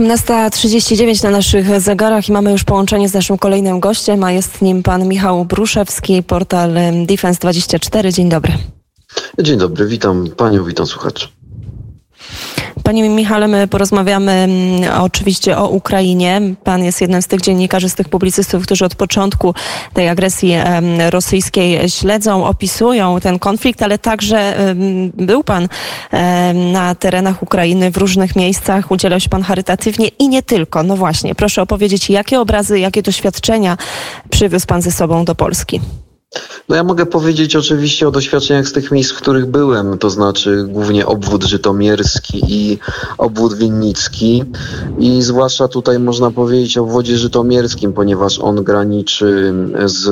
17.39 na naszych zegarach i mamy już połączenie z naszym kolejnym gościem, a jest nim pan Michał Bruszewski, portal Defense24. Dzień dobry. Dzień dobry, witam panią, witam słuchaczy. Panie Michale, my porozmawiamy mm, oczywiście o Ukrainie. Pan jest jednym z tych dziennikarzy, z tych publicystów, którzy od początku tej agresji rosyjskiej śledzą, opisują ten konflikt, ale także był pan na terenach Ukrainy w różnych miejscach, udzielał się pan charytatywnie i nie tylko. No właśnie, proszę opowiedzieć, jakie obrazy, jakie doświadczenia przywiózł pan ze sobą do Polski? No ja mogę powiedzieć oczywiście o doświadczeniach z tych miejsc, w których byłem, to znaczy głównie obwód żytomierski i obwód winnicki i zwłaszcza tutaj można powiedzieć o obwodzie żytomierskim, ponieważ on graniczy z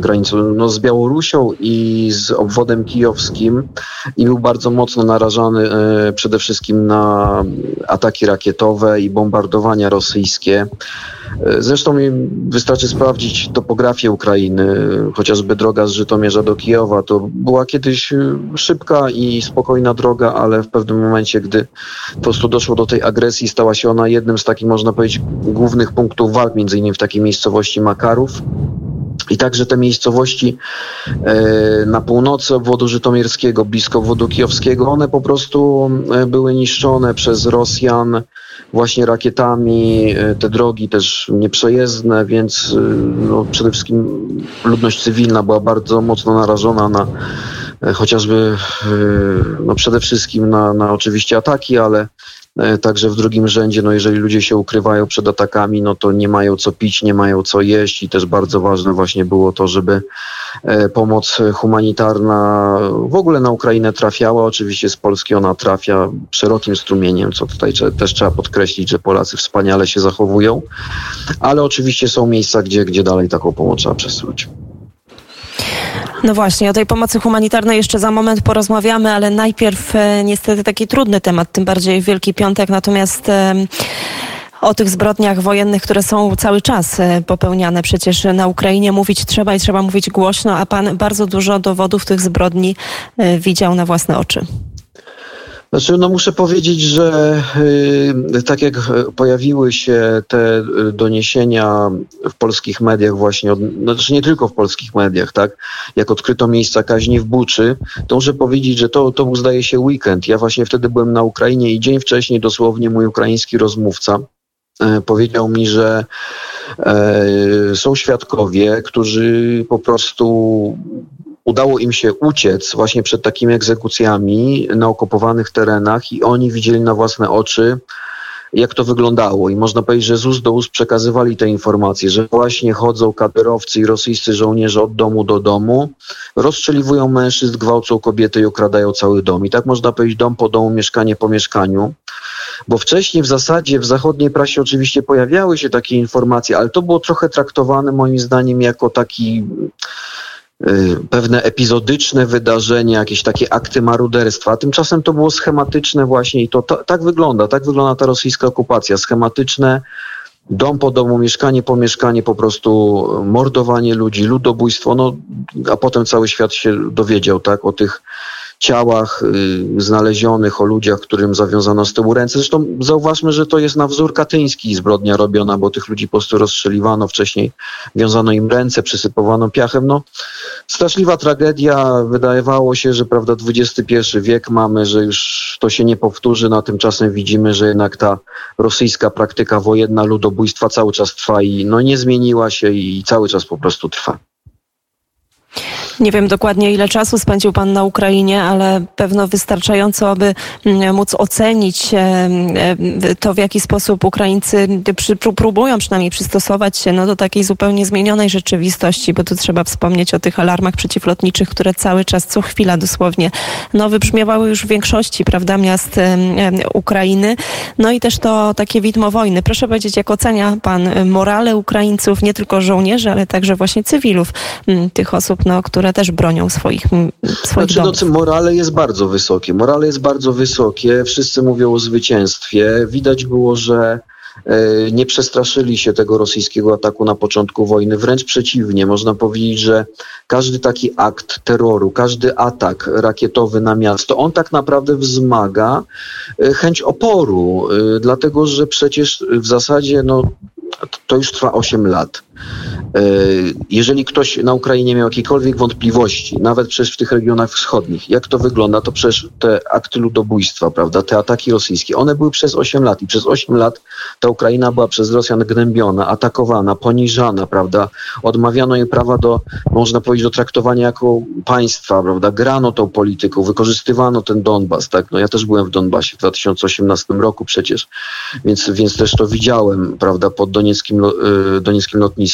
granicą no, z Białorusią i z obwodem kijowskim i był bardzo mocno narażany e, przede wszystkim na ataki rakietowe i bombardowania rosyjskie. E, zresztą wystarczy sprawdzić topografię Ukrainy, chociażby droga z Żytomierza do Kijowa. To była kiedyś e, szybka i spokojna droga, ale w pewnym momencie, gdy po prostu doszło do tej agresji, stała się ona jednym z takich, można powiedzieć, głównych punktów walk, między innymi w takiej miejscowości Makarów. I także te miejscowości e, na północy obwodu żytomierskiego, blisko obwodu kijowskiego, one po prostu były niszczone przez Rosjan właśnie rakietami, e, te drogi też nieprzejezdne, więc e, no, przede wszystkim ludność cywilna była bardzo mocno narażona na e, chociażby no przede wszystkim na, na oczywiście ataki, ale E, także w drugim rzędzie, no jeżeli ludzie się ukrywają przed atakami, no to nie mają co pić, nie mają co jeść i też bardzo ważne właśnie było to, żeby e, pomoc humanitarna w ogóle na Ukrainę trafiała. Oczywiście z Polski ona trafia szerokim strumieniem, co tutaj też trzeba podkreślić, że Polacy wspaniale się zachowują, ale oczywiście są miejsca, gdzie, gdzie dalej taką pomoc trzeba przesyłać. No właśnie, o tej pomocy humanitarnej jeszcze za moment porozmawiamy, ale najpierw e, niestety taki trudny temat, tym bardziej Wielki Piątek, natomiast e, o tych zbrodniach wojennych, które są cały czas e, popełniane przecież na Ukrainie mówić trzeba i trzeba mówić głośno, a pan bardzo dużo dowodów tych zbrodni widział na własne oczy. Znaczy, no muszę powiedzieć, że y, tak jak pojawiły się te y, doniesienia w polskich mediach właśnie, no, znaczy nie tylko w polskich mediach, tak, jak odkryto miejsca kaźni w Buczy, to muszę powiedzieć, że to, to był zdaje się weekend. Ja właśnie wtedy byłem na Ukrainie i dzień wcześniej dosłownie mój ukraiński rozmówca powiedział mi, że e, są świadkowie, którzy po prostu udało im się uciec właśnie przed takimi egzekucjami na okupowanych terenach i oni widzieli na własne oczy, jak to wyglądało. I można powiedzieć, że z ust do ust przekazywali te informacje, że właśnie chodzą kaderowcy i rosyjscy żołnierze od domu do domu, rozstrzeliwują mężczyzn, gwałcą kobiety i okradają cały dom. I tak można powiedzieć dom po domu, mieszkanie po mieszkaniu. Bo wcześniej w zasadzie w zachodniej prasie oczywiście pojawiały się takie informacje, ale to było trochę traktowane moim zdaniem jako taki pewne epizodyczne wydarzenia, jakieś takie akty maruderstwa. Tymczasem to było schematyczne właśnie i to, to tak wygląda, tak wygląda ta rosyjska okupacja. Schematyczne, dom po domu, mieszkanie po mieszkanie, po prostu mordowanie ludzi, ludobójstwo, no, a potem cały świat się dowiedział, tak, o tych ciałach y, znalezionych, o ludziach, którym zawiązano z tyłu ręce. Zresztą zauważmy, że to jest na wzór katyński zbrodnia robiona, bo tych ludzi po prostu rozstrzeliwano, wcześniej wiązano im ręce, przysypowano piachem. No, straszliwa tragedia. Wydawało się, że prawda, XXI wiek mamy, że już to się nie powtórzy, no, a tymczasem widzimy, że jednak ta rosyjska praktyka wojenna ludobójstwa cały czas trwa i no, nie zmieniła się i cały czas po prostu trwa. Nie wiem dokładnie, ile czasu spędził Pan na Ukrainie, ale pewno wystarczająco, aby mm, móc ocenić to, w jaki sposób Ukraińcy próbują przynajmniej przystosować się no, do takiej zupełnie zmienionej rzeczywistości, bo tu trzeba wspomnieć o tych alarmach przeciwlotniczych, które cały czas, co chwila dosłownie, no, wybrzmiewały już w większości, prawda, miast Ukrainy. No i też to takie widmo wojny. Proszę powiedzieć, jak ocenia Pan morale Ukraińców, nie tylko żołnierzy, ale także właśnie cywilów, tych osób, no, które które też bronią swoich, swoich znaczy, domów. No, morale jest bardzo wysokie. Morale jest bardzo wysokie. Wszyscy mówią o zwycięstwie. Widać było, że e, nie przestraszyli się tego rosyjskiego ataku na początku wojny. Wręcz przeciwnie, można powiedzieć, że każdy taki akt terroru, każdy atak rakietowy na miasto, on tak naprawdę wzmaga e, chęć oporu, e, dlatego że przecież w zasadzie no, to już trwa 8 lat. E, jeżeli ktoś na Ukrainie miał jakiekolwiek wątpliwości, nawet przecież w tych regionach wschodnich, jak to wygląda, to przecież te akty ludobójstwa, prawda, te ataki rosyjskie, one były przez 8 lat i przez 8 lat ta Ukraina była przez Rosjan gnębiona, atakowana, poniżana, prawda, odmawiano jej prawa do, można powiedzieć, do traktowania jako państwa, prawda, grano tą polityką, wykorzystywano ten Donbas, tak, no ja też byłem w Donbasie w 2018 roku przecież, więc, więc też to widziałem, prawda, pod donieckim, y, donieckim lotniskiem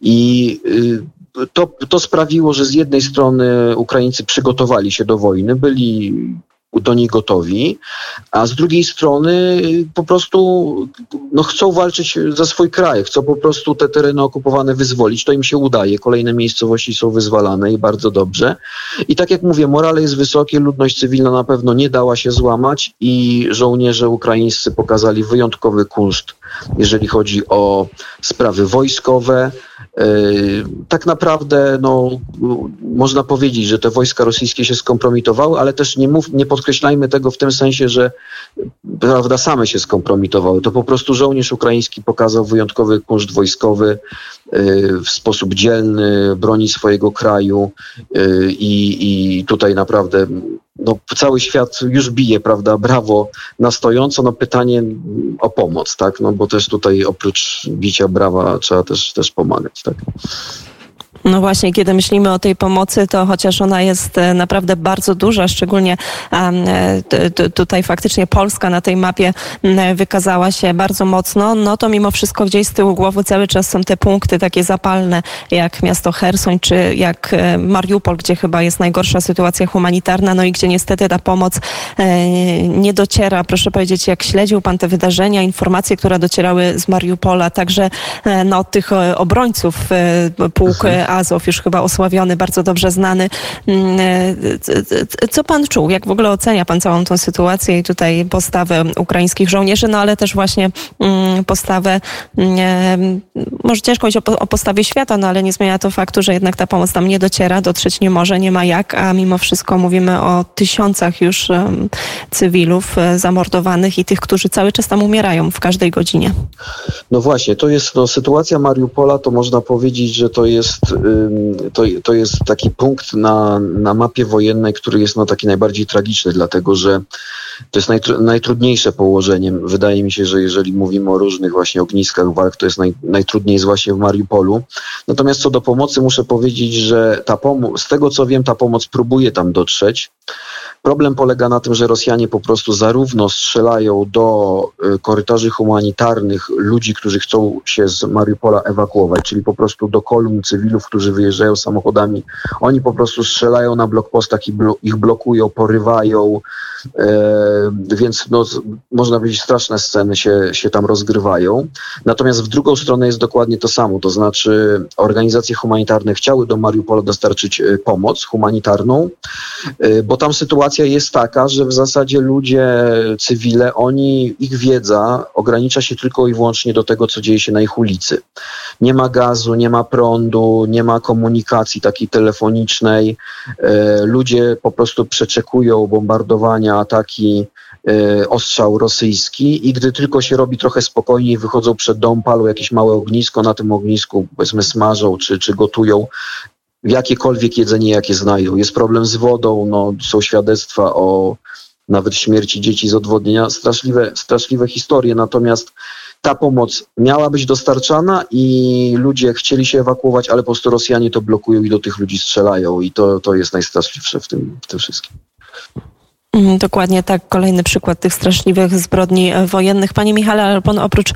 i y, to, to sprawiło, że z jednej strony Ukraińcy przygotowali się do wojny, byli do niej gotowi, a z drugiej strony po prostu no, chcą walczyć za swój kraj, chcą po prostu te tereny okupowane wyzwolić. To im się udaje. Kolejne miejscowości są wyzwalane i bardzo dobrze. I tak jak mówię, morale jest wysokie, ludność cywilna na pewno nie dała się złamać i żołnierze ukraińscy pokazali wyjątkowy kunszt, jeżeli chodzi o sprawy wojskowe, E, tak naprawdę no, można powiedzieć, że te wojska rosyjskie się skompromitowały, ale też nie, mów, nie podkreślajmy tego w tym sensie, że prawda, same się skompromitowały. To po prostu żołnierz ukraiński pokazał wyjątkowy kunszt wojskowy w sposób dzielny, broni swojego kraju e, i, i tutaj naprawdę no, cały świat już bije, prawda, brawo na stojąco, no pytanie o pomoc, tak, no bo też tutaj oprócz bicia brawa trzeba też, też pomagać, tak. No właśnie, kiedy myślimy o tej pomocy, to chociaż ona jest e, naprawdę bardzo duża, szczególnie e, tutaj faktycznie Polska na tej mapie wykazała się bardzo mocno, no to mimo wszystko gdzieś z tyłu głowy cały czas są te punkty takie zapalne, jak miasto Hersoń, czy jak e, Mariupol, gdzie chyba jest najgorsza sytuacja humanitarna, no i gdzie niestety ta pomoc nie dociera. Proszę powiedzieć, jak śledził Pan te wydarzenia, informacje, które docierały z Mariupola, także no, tych obrońców pułk mhm. Azow, już chyba osławiony, bardzo dobrze znany. Mm, e, co pan czuł? Jak w ogóle ocenia pan całą tą sytuację i tutaj postawę ukraińskich żołnierzy, no ale też właśnie mm, postawę, mm, e, może ciężko mówić o, postawie świata, no ale nie zmienia to faktu, że jednak ta pomoc tam nie dociera, dotrzeć nie może, nie ma jak, a mimo wszystko mówimy o tysiącach już cywilów e, zamordowanych i tych, którzy cały czas tam umierają w każdej godzinie. No właśnie, to jest no, sytuacja Mariupola, to można powiedzieć, że to jest to, to jest taki punkt na, na mapie wojennej, który jest no, taki najbardziej tragiczny, dlatego że to jest najtr najtrudniejsze położenie. Wydaje mi się, że jeżeli mówimy o różnych właśnie ogniskach walk, to jest naj, najtrudniej jest właśnie w Mariupolu. Natomiast co do pomocy, muszę powiedzieć, że ta pomoc, z tego co wiem, ta pomoc próbuje tam dotrzeć. Problem polega na tym, że Rosjanie po prostu zarówno strzelają do y, korytarzy humanitarnych ludzi, którzy chcą się z Mariupola ewakuować, czyli po prostu do kolumn cywilów, którzy wyjeżdżają samochodami. Oni po prostu strzelają na blokpostach i blo ich blokują, porywają, e, więc no, można powiedzieć straszne sceny się, się tam rozgrywają. Natomiast w drugą stronę jest dokładnie to samo, to znaczy organizacje humanitarne chciały do Mariupola dostarczyć e, pomoc humanitarną, e, bo tam sytuacja jest taka, że w zasadzie ludzie, cywile, oni, ich wiedza ogranicza się tylko i wyłącznie do tego, co dzieje się na ich ulicy. Nie ma gazu, nie ma prądu, nie ma komunikacji takiej telefonicznej. E, ludzie po prostu przeczekują bombardowania, ataki, e, ostrzał rosyjski i gdy tylko się robi trochę spokojniej, wychodzą przed dom, palą jakieś małe ognisko, na tym ognisku powiedzmy smażą czy, czy gotują jakiekolwiek jedzenie, jakie znajdą. Jest problem z wodą, no, są świadectwa o nawet śmierci dzieci z odwodnienia, straszliwe, straszliwe historie, natomiast ta pomoc miała być dostarczana i ludzie chcieli się ewakuować, ale po prostu Rosjanie to blokują i do tych ludzi strzelają i to, to jest najstraszliwsze w tym, w tym wszystkim. Mhm, dokładnie tak. Kolejny przykład tych straszliwych zbrodni e, wojennych. Panie Michale, ale pan oprócz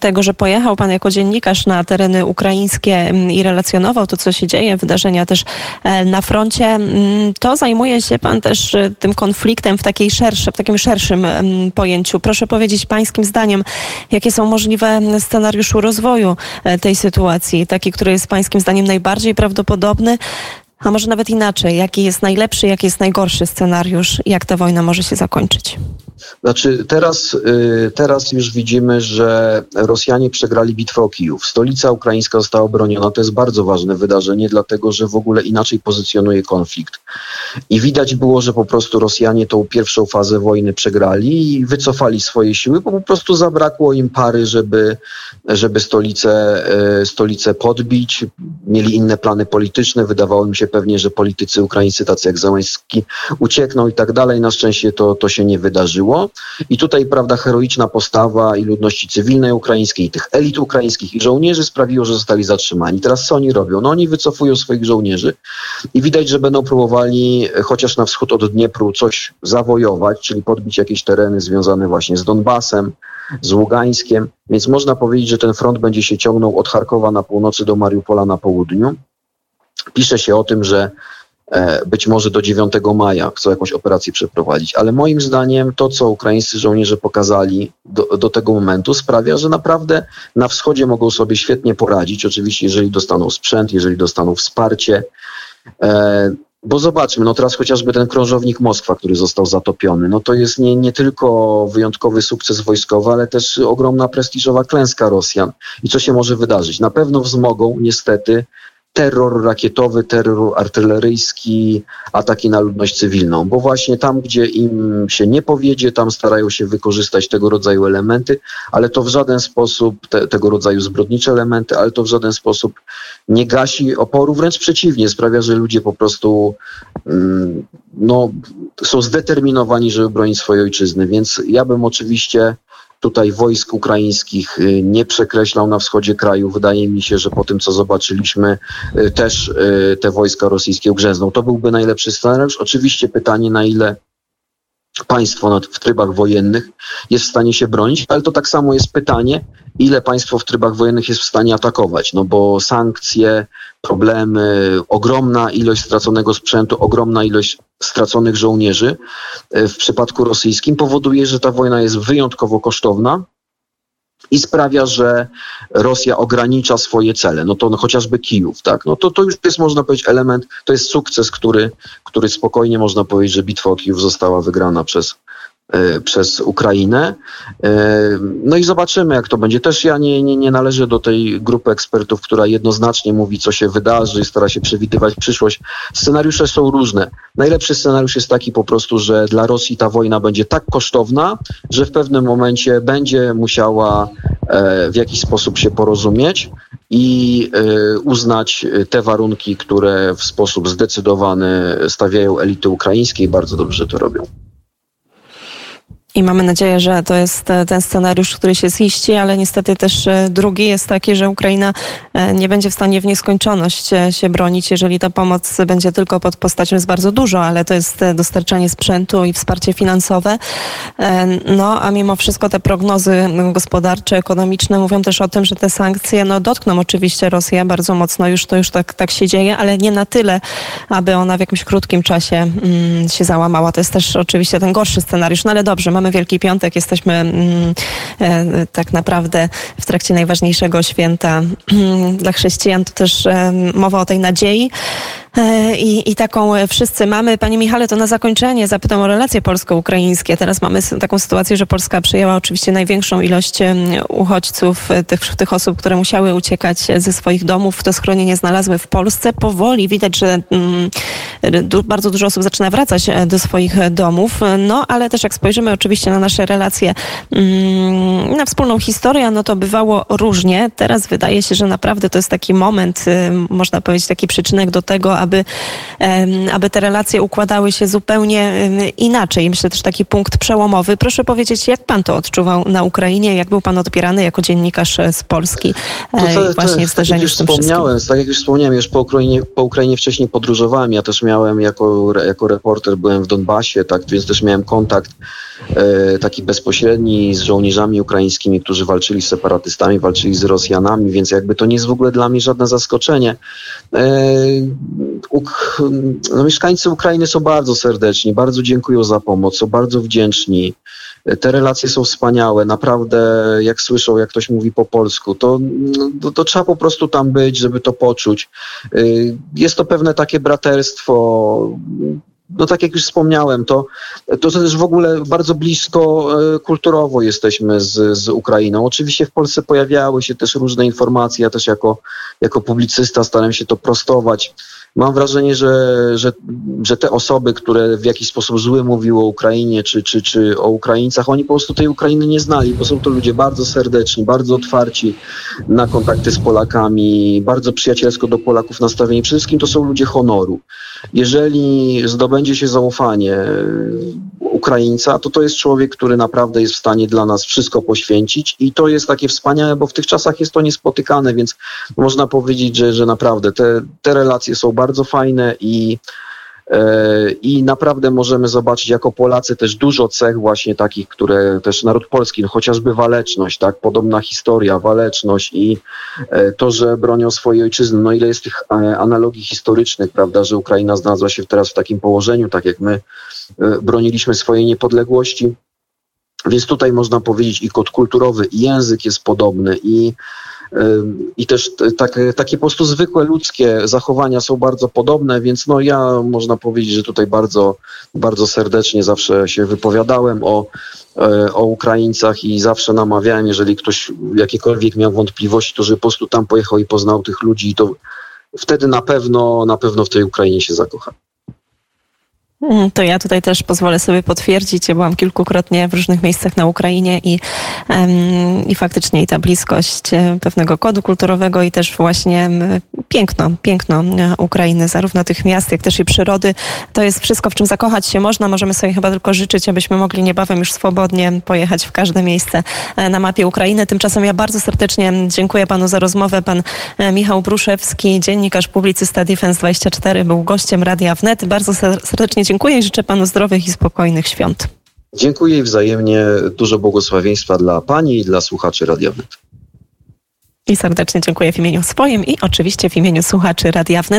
tego, że pojechał pan jako dziennikarz na tereny ukraińskie um, i relacjonował to, co się dzieje, wydarzenia też um, na froncie, mm, to zajmuje się pan też e, tym konfliktem w, takiej szersze, w takim szerszym pojęciu. Proszę powiedzieć pańskim zdaniem, jakie są możliwe scenariusze rozwoju tej sytuacji, taki, który jest pańskim zdaniem najbardziej prawdopodobny, A może nawet inaczej, jaki jest najlepszy, jaki jest najgorszy scenariusz, jak ta wojna może się zakończyć? Znaczy, teraz, y, teraz już widzimy, że Rosjanie przegrali bitwę o Kijów. Stolica ukraińska została obroniona. To jest bardzo ważne wydarzenie, dlatego że w ogóle inaczej pozycjonuje konflikt. I widać było, że po prostu Rosjanie tą pierwszą fazę wojny przegrali i wycofali swoje siły, bo po prostu zabrakło im pary, żeby, żeby stolicę, y, stolicę podbić. Mieli inne plany polityczne. Wydawało mi się pewnie, że politycy ukraińscy, tacy jak Załęski, uciekną i tak dalej. Na szczęście to, to się nie wydarzyło. I tutaj, prawda, heroiczna postawa i ludności cywilnej ukraińskiej, i tych elit ukraińskich i żołnierzy sprawiło, że zostali zatrzymani. Teraz co oni robią? No oni wycofują swoich żołnierzy i widać, że będą próbowali chociaż na wschód od Dniepru coś zawojować, czyli podbić jakieś tereny związane właśnie z Donbasem, z Ługańskiem. Więc można powiedzieć, że ten front będzie się ciągnął od Charkowa na północy do Mariupola na południu. Pisze się o tym, że E, być może do 9 maja chcą jakąś operację przeprowadzić, ale moim zdaniem to, co ukraińscy żołnierze pokazali do, do, tego momentu, sprawia, że naprawdę na wschodzie mogą sobie świetnie poradzić. Oczywiście, jeżeli dostaną sprzęt, jeżeli dostaną wsparcie. E, bo zobaczmy, no teraz chociażby ten krążownik Moskwa, który został zatopiony, no to jest nie, nie tylko wyjątkowy sukces wojskowy, ale też ogromna prestiżowa klęska Rosjan. I co się może wydarzyć? Na pewno wzmogą niestety terror rakietowy, terror artyleryjski, ataki na ludność cywilną, bo właśnie tam, gdzie im się nie powiedzie, tam starają się wykorzystać tego rodzaju elementy, ale to w żaden sposób, te, tego rodzaju zbrodnicze elementy, ale to w żaden sposób nie gasi oporu, wręcz przeciwnie, sprawia, że ludzie po prostu mm, no, są zdeterminowani, żeby bronić swojej ojczyzny, więc ja bym oczywiście tutaj wojsk ukraińskich y, nie przekreślał na wschodzie kraju. Wydaje mi się, że po tym, co zobaczyliśmy, y, też y, te wojska rosyjskie ugrzęzną. To byłby najlepszy scenariusz. Oczywiście pytanie, na ile państwo w trybach wojennych jest w stanie się bronić, ale to tak samo jest pytanie, ile państwo w trybach wojennych jest w stanie atakować, no bo sankcje, problemy, ogromna ilość straconego sprzętu, ogromna ilość straconych żołnierzy e, w przypadku rosyjskim powoduje, że ta wojna jest wyjątkowo kosztowna i sprawia, że Rosja ogranicza swoje cele. No to no, chociażby Kijów, tak? No to, to już jest, można powiedzieć, element, to jest sukces, który, który spokojnie można powiedzieć, że bitwa o Kijów została wygrana przez, przez Ukrainę. E, no i zobaczymy, jak to będzie. Też ja nie, nie, nie należę do tej grupy ekspertów, która jednoznacznie mówi, co się wydarzy i stara się przewidywać przyszłość. Scenariusze są różne. Najlepszy scenariusz jest taki po prostu, że dla Rosji ta wojna będzie tak kosztowna, że w pewnym momencie będzie musiała e, w jakiś sposób się porozumieć i uznać te warunki, które w sposób zdecydowany stawiają elity ukraińskie i bardzo dobrze to robią. I mamy nadzieję, że to jest e, ten scenariusz, który się ziści, ale niestety też e, drugi jest taki, że Ukraina e, nie będzie w stanie w nieskończoność się bronić, jeżeli ta pomoc będzie tylko pod postacią jest bardzo dużo, ale to jest dostarczanie sprzętu i wsparcie finansowe. No, a mimo wszystko te prognozy gospodarcze, ekonomiczne mówią też o tym, że te sankcje no, dotkną oczywiście Rosję bardzo mocno, już to już tak, tak się dzieje, ale nie na tyle, aby ona w jakimś krótkim czasie mm, się załamała. To jest też oczywiście ten gorszy scenariusz, no ale dobrze, mamy Wielki Piątek, jesteśmy mm, e, tak naprawdę w trakcie najważniejszego święta mm, dla chrześcijan. To też e, mowa o tej nadziei. E, I, I taką wszyscy mamy. Panie Michale, to na zakończenie zapytam o relacje polsko-ukraińskie. Teraz mamy taką sytuację, że Polska przyjęła oczywiście największą ilość uchodźców, tych, tych osób, które musiały uciekać ze swoich domów. To schronienie znalazły w Polsce. Powoli widać, że mm, bardzo dużo osób zaczyna wracać do swoich domów. No, ale też jak spojrzymy oczywiście na nasze relacje, mm, na wspólną historię, no to bywało różnie. Teraz wydaje się, że naprawdę to jest taki moment, można powiedzieć, taki przyczynek do tego, aby, aby te relacje układały się zupełnie inaczej. Myślę też taki punkt przełomowy. Proszę powiedzieć, jak pan to odczuwał na Ukrainie? Jak był pan odbierany jako dziennikarz e, z Polski to, to, e, właśnie w zderzeniu tak z tym wspomniałem, wszystkim? Tak jak już wspomniałem, już po Ukrainie, po Ukrainie wcześniej podróżowałem. Ja też miałem jako, jako reporter, byłem w Donbasie, tak, więc też miałem kontakt e, taki bezpośredni z żołnierzami ukraińskimi, którzy walczyli z separatystami, walczyli z Rosjanami, więc jakby to nie jest w ogóle dla mnie żadne zaskoczenie. E, no, mieszkańcy Ukrainy są bardzo serdeczni, bardzo dziękują za pomoc, są bardzo wdzięczni. Te relacje są wspaniałe. Naprawdę, jak słyszą, jak ktoś mówi po polsku, to, to, to trzeba po prostu tam być, żeby to poczuć. Jest to pewne takie braterstwo no tak jak już wspomniałem, to, to też w ogóle bardzo blisko e, kulturowo jesteśmy z, z Ukrainą. Oczywiście w Polsce pojawiały się też różne informacje, ja też jako, jako publicysta starałem się to prostować. Mam wrażenie, że, że, że te osoby, które w jakiś sposób zły mówiły o Ukrainie czy, czy, czy o Ukraińcach, oni po prostu tej Ukrainy nie znali, bo są to ludzie bardzo serdeczni, bardzo otwarci na kontakty z Polakami, bardzo przyjacielsko do Polaków nastawieni. Przede wszystkim to są ludzie honoru. Jeżeli zdobędzie się zaufanie Ukraińca, to to jest człowiek, który naprawdę jest w stanie dla nas wszystko poświęcić i to jest takie wspaniałe, bo w tych czasach jest to niespotykane, więc można powiedzieć, że, że naprawdę te, te relacje są bardzo fajne i i naprawdę możemy zobaczyć jako Polacy też dużo cech właśnie takich, które też naród polski, no chociażby waleczność, tak, podobna historia, waleczność i e, to, że bronią swojej ojczyzny. No ile jest tych e, analogii historycznych, prawda, że Ukraina znalazła się teraz w takim położeniu, tak jak my broniliśmy swojej niepodległości. Więc tutaj można powiedzieć i kod kulturowy, i język jest podobny, i i też tak, takie po prostu zwykłe ludzkie zachowania są bardzo podobne, więc no ja można powiedzieć, że tutaj bardzo, bardzo serdecznie zawsze się wypowiadałem o, e, o Ukraińcach i zawsze namawiałem, jeżeli ktoś jakiekolwiek miał wątpliwości, to żeby po prostu tam pojechał i poznał tych ludzi, to wtedy na pewno, na pewno w tej Ukrainie się zakocha. Mm, to ja tutaj też pozwolę sobie potwierdzić. Ja byłam kilkukrotnie w różnych miejscach na Ukrainie i, i faktycznie i ta bliskość e, pewnego kodu kulturowego i też właśnie piękno, piękno e, Ukrainy, zarówno tych miast, jak też i przyrody. To jest wszystko, w czym zakochać się można. Możemy sobie chyba tylko życzyć, abyśmy mogli niebawem już swobodnie pojechać w każde miejsce e, na mapie Ukrainy. Tymczasem ja bardzo serdecznie dziękuję panu za rozmowę. Pan Michał Bruszewski, dziennikarz, publicysta Defense24 był gościem Radia Wnet. Bardzo serdecznie dziękuję i życzę panu zdrowych i spokojnych świąt. Dziękuję i wzajemnie dużo błogosławieństwa dla pani i dla słuchaczy Radia Wnet. I serdecznie dziękuję w imieniu swoim i oczywiście w imieniu słuchaczy Radia Wnet.